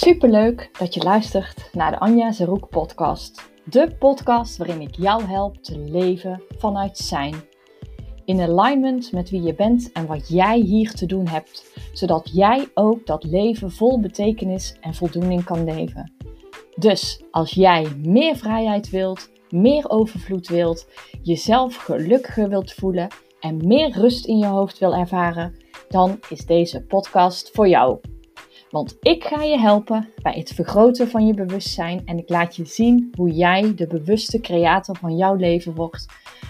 Superleuk dat je luistert naar de Anja Zeroek podcast. De podcast waarin ik jou help te leven vanuit zijn. In alignment met wie je bent en wat jij hier te doen hebt, zodat jij ook dat leven vol betekenis en voldoening kan leven. Dus als jij meer vrijheid wilt, meer overvloed wilt, jezelf gelukkiger wilt voelen en meer rust in je hoofd wil ervaren, dan is deze podcast voor jou. Want ik ga je helpen bij het vergroten van je bewustzijn en ik laat je zien hoe jij de bewuste creator van jouw leven wordt,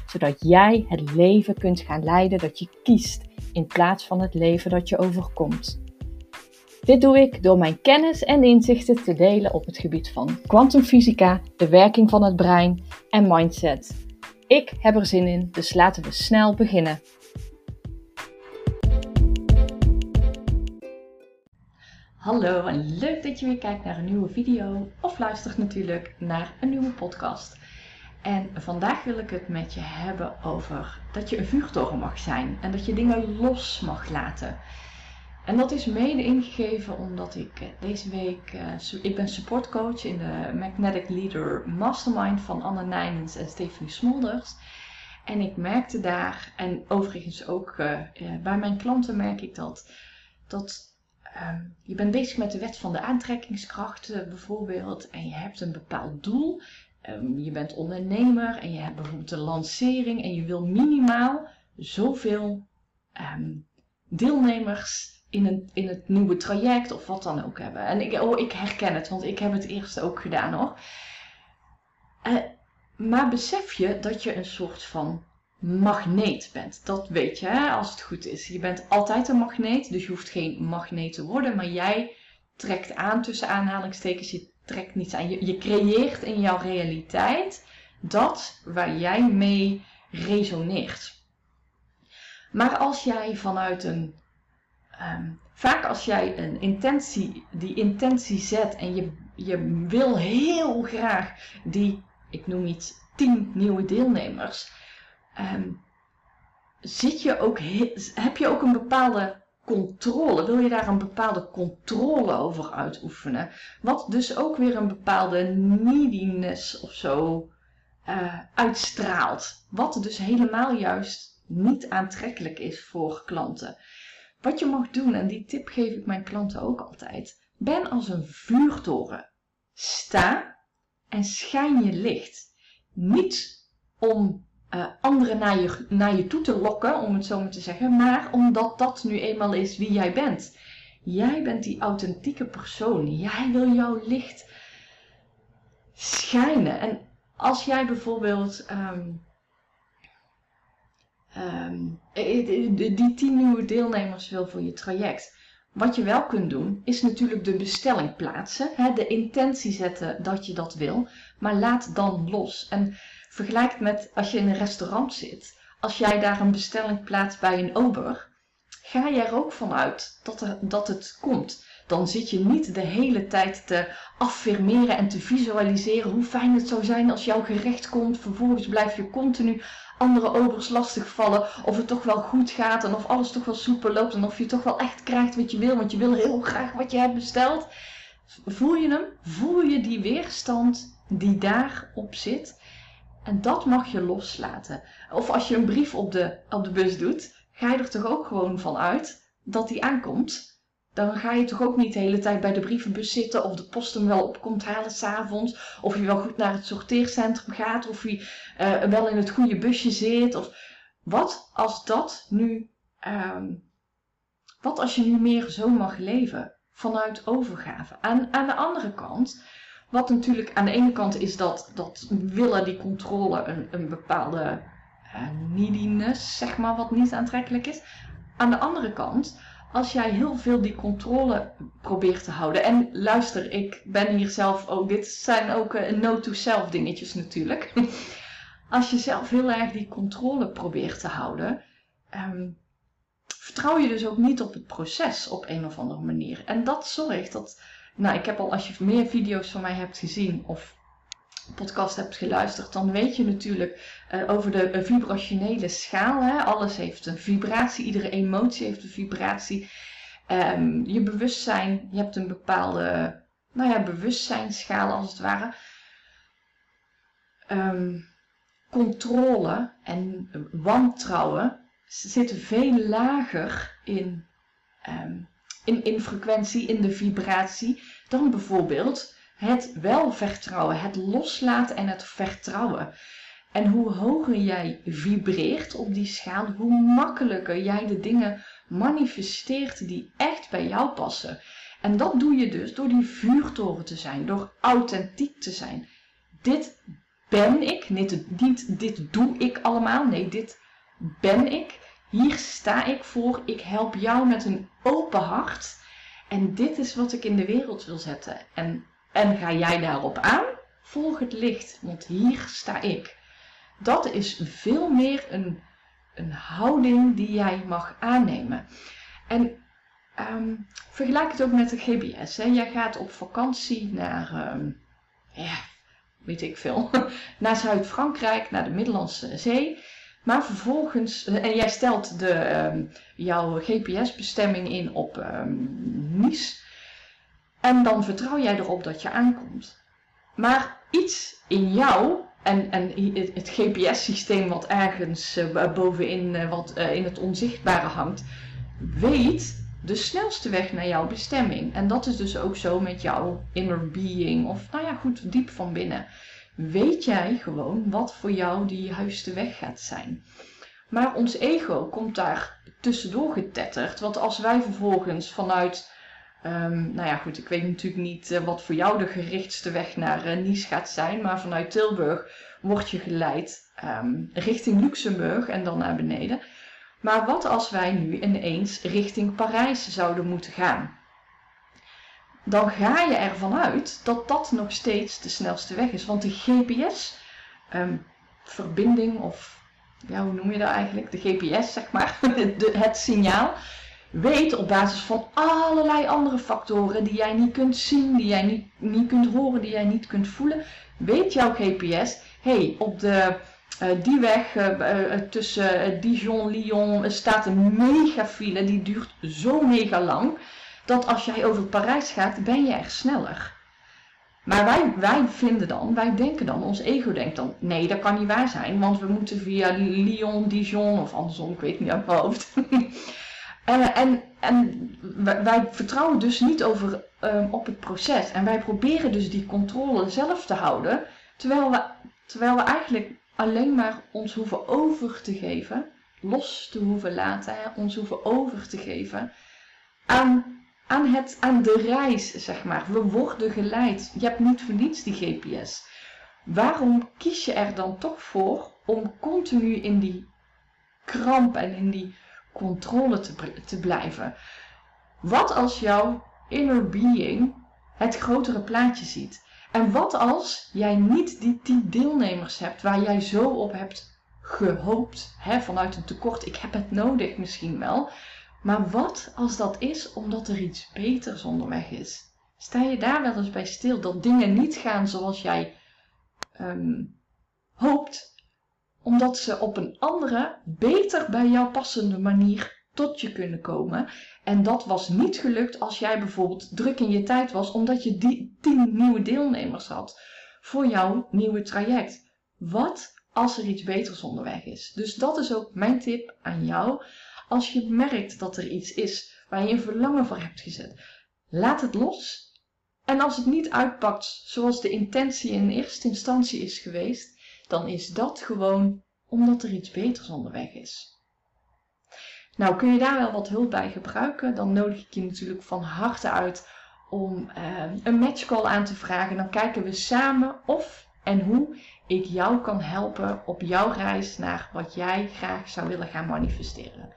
zodat jij het leven kunt gaan leiden dat je kiest in plaats van het leven dat je overkomt. Dit doe ik door mijn kennis en inzichten te delen op het gebied van kwantumfysica, de werking van het brein en mindset. Ik heb er zin in, dus laten we snel beginnen. Hallo en leuk dat je weer kijkt naar een nieuwe video of luistert natuurlijk naar een nieuwe podcast. En vandaag wil ik het met je hebben over dat je een vuurtoren mag zijn en dat je dingen los mag laten. En dat is mede ingegeven omdat ik eh, deze week, uh, ik ben supportcoach in de Magnetic Leader Mastermind van Anne Nijmens en Stephanie Smolders. En ik merkte daar, en overigens ook uh, bij mijn klanten merk ik dat, dat Ehm, je bent bezig met de wet van de aantrekkingskracht bijvoorbeeld en je hebt een bepaald doel. Um, je bent ondernemer en je hebt bijvoorbeeld een lancering en je wil minimaal zoveel um, deelnemers in, een, in het nieuwe traject of wat dan ook hebben. En ik, oh, ik herken het, want ik heb het eerst ook gedaan hoor. Uh, maar besef je dat je een soort van magneet bent. Dat weet je hè, als het goed is. Je bent altijd een magneet, dus je hoeft geen magneet te worden, maar jij trekt aan tussen aanhalingstekens. Je trekt niets aan. Je, je creëert in jouw realiteit dat waar jij mee resoneert. Maar als jij vanuit een. Ehm, vaak als jij een intentie, die intentie zet en je, je wil heel graag die, ik noem iets, 10 nieuwe deelnemers um, zit je ook, heb je ook een bepaalde controle? Wil je daar een bepaalde controle over uitoefenen? Wat dus ook weer een bepaalde neediness of zo uh, uitstraalt. Wat dus helemaal juist niet aantrekkelijk is voor klanten. Wat je mag doen, en die tip geef ik mijn klanten ook altijd. Ben als een vuurtoren. Sta en schijn je licht. Niet om uh, anderen naar je, naar je toe te lokken, om het zo maar te zeggen, maar omdat dat nu eenmaal is wie jij bent. Jij bent die authentieke persoon. Jij wil jouw licht schijnen. En als jij bijvoorbeeld um, um, die tien nieuwe deelnemers wil voor je traject. Wat je wel kunt doen, is natuurlijk de bestelling plaatsen. Hè, de intentie zetten dat je dat wil. Maar laat dan los. En Vergelijk het met als je in een restaurant zit. Als jij daar een bestelling plaatst bij een ober, ga je er ook vanuit dat, dat het komt. Dan zit je niet de hele tijd te affirmeren en te visualiseren hoe fijn het zou zijn als jouw gerecht komt. Vervolgens blijf je continu andere obers lastigvallen. Of het toch wel goed gaat en of alles toch wel soepel loopt. En of je toch wel echt krijgt wat je wil. Want je wil heel graag wat je hebt besteld. Voel je hem? Voel je die weerstand die daarop zit? En dat mag je loslaten. Of als je een brief op de, op de bus doet, ga je er toch ook gewoon van uit dat die aankomt. Dan ga je toch ook niet de hele tijd bij de brievenbus zitten of de post hem wel op komt halen s'avonds. Of je wel goed naar het sorteercentrum gaat of je uh, wel in het goede busje zit. Of wat als dat nu, um, wat als je nu meer zo mag leven vanuit overgave. Aan, aan de andere kant wat natuurlijk aan de ene kant is dat, dat willen die controle een, een bepaalde uh, neediness, zeg maar, wat niet aantrekkelijk is. Aan de andere kant, als jij heel veel die controle probeert te houden. En luister, ik ben hier zelf ook, dit zijn ook uh, no-to-self dingetjes natuurlijk. als je zelf heel erg die controle probeert te houden, um, vertrouw je dus ook niet op het proces op een of andere manier. En dat zorgt dat nou, ik heb al, als je meer video's van mij hebt gezien of podcast hebt geluisterd, dan weet je natuurlijk uh, over de uh, vibrationele schaal. Hè? Alles heeft een vibratie, iedere emotie heeft een vibratie. Um, je bewustzijn, je hebt een bepaalde nou ja, bewustzijnsschaal als het ware. Ehm, controle en wantrouwen zitten veel lager in, ehm, in, in frequentie, in de vibratie, dan bijvoorbeeld het wel vertrouwen, het loslaten en het vertrouwen. En hoe hoger jij vibreert op die schaal, hoe makkelijker jij de dingen manifesteert die echt bij jou passen. En dat doe je dus door die vuurtoren te zijn, door authentiek te zijn. Dit ben ik, niet, niet dit doe ik allemaal, nee, dit ben ik. Hier sta ik voor, ik help jou met een open hart. En dit is wat ik in de wereld wil zetten. En, en ga jij daarop aan? Volg het licht, want hier sta ik. Dat is veel meer een, een houding die jij mag aannemen. En um, vergelijk het ook met de GBS. Hè. Jij gaat op vakantie naar, um, ja, weet ik veel, naar Zuid-Frankrijk, naar de Middellandse Zee. Maar vervolgens, eh, en jij stelt de, um, jouw GPS-bestemming in op Nice. En dan vertrouw jij erop dat je aankomt. Maar iets in jou en, en het GPS-systeem wat ergens uh, bovenin uh, wat, in het onzichtbare hangt, weet de snelste weg naar jouw bestemming. En dat is dus ook zo met jouw inner being, of nou ja, goed, diep van binnen. Weet jij gewoon wat voor jou de juiste weg gaat zijn. Maar ons ego komt daar tussendoor getetterd. Want als wij vervolgens vanuit Um, nou ja, goed, ik weet natuurlijk niet uh, wat voor jou de gerichtste weg naar uh, Nice gaat zijn. Maar vanuit Tilburg word je geleid um, richting Luxemburg en dan naar beneden. Maar wat als wij nu ineens richting Parijs zouden moeten gaan? Dan ga je ervan uit dat dat nog steeds de snelste weg is. Want de GPS-verbinding, ehm, of ja, hoe noem je dat eigenlijk? De GPS, zeg maar, het signaal, weet op basis van allerlei andere factoren die jij niet kunt zien, die jij niet, niet kunt horen, die jij niet kunt voelen, weet jouw GPS, hey, op de uh, die weg uh, tussen Dijon, Lyon staat een mega file. Die duurt zo mega lang. Dat als jij over Parijs gaat, ben je echt sneller. Maar wij, wij vinden dan, wij denken dan, ons ego denkt dan, nee, dat kan niet waar zijn. Want we moeten via Lyon, Dijon of andersom, ik weet niet uit mijn hoofd. en, en wij, vertrouwen dus niet over, um, op het proces. En wij proberen dus die controle zelf te houden. Terwijl we, terwijl we eigenlijk alleen maar ons hoeven over te geven, los te hoeven laten, ons hoeven over te geven aan, aan, het, aan de reis, zeg maar. We worden geleid. Je hebt niet voor niets die GPS. Waarom kies je er dan toch voor om continu in die kramp en in die controle te, te blijven? Wat als jouw inner being het grotere plaatje ziet? En wat als jij niet die tien deelnemers hebt waar jij zo op hebt gehoopt, hè, vanuit een tekort, ik heb het nodig misschien wel. Maar wat als dat is omdat er iets beters onderweg is? Sta je daar wel eens bij stil dat dingen niet gaan zoals jij um, hoopt, omdat ze op een andere, beter bij jou passende manier tot je kunnen komen. En dat was niet gelukt als jij bijvoorbeeld druk in je tijd was, omdat je die tien nieuwe deelnemers had voor jouw nieuwe traject. Wat als er iets beters onderweg is? Dus dat is ook mijn tip aan jou. Als je merkt dat er iets is waar je een verlangen voor hebt gezet, laat het los. En als het niet uitpakt zoals de intentie in eerste instantie is geweest, dan is dat gewoon omdat er iets beters onderweg is. Nou, kun je daar wel wat hulp bij gebruiken, dan nodig ik je natuurlijk van harte uit om uh, een matchcall aan te vragen. Dan kijken we samen of en hoe ik jou kan helpen op jouw reis naar wat jij graag zou willen gaan manifesteren.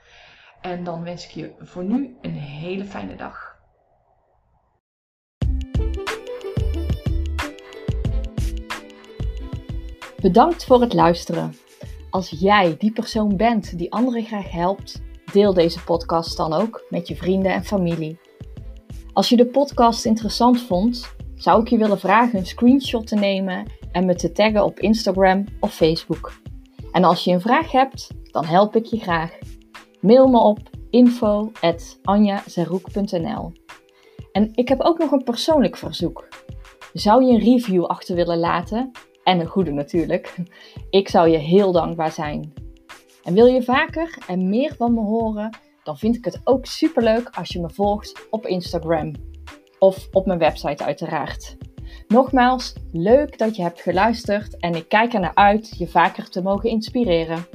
En dan wens ik je voor nu een hele fijne dag. Bedankt voor het luisteren. Als jij die persoon bent die anderen graag helpt, Deel deze podcast dan ook met je vrienden en familie. Als je de podcast interessant vond, zou ik je willen vragen een screenshot te nemen en me te taggen op Instagram of Facebook. En als je een vraag hebt, dan help ik je graag. Mail me op info.anjazaroek.nl En ik heb ook nog een persoonlijk verzoek. Zou je een review achter willen laten? En een goede natuurlijk. Ik zou je heel dankbaar zijn. En wil je vaker en meer van me horen? Dan vind ik het ook superleuk als je me volgt op Instagram. Of op mijn website uiteraard. Nogmaals, leuk dat je hebt geluisterd en ik kijk er naar uit je vaker te mogen inspireren.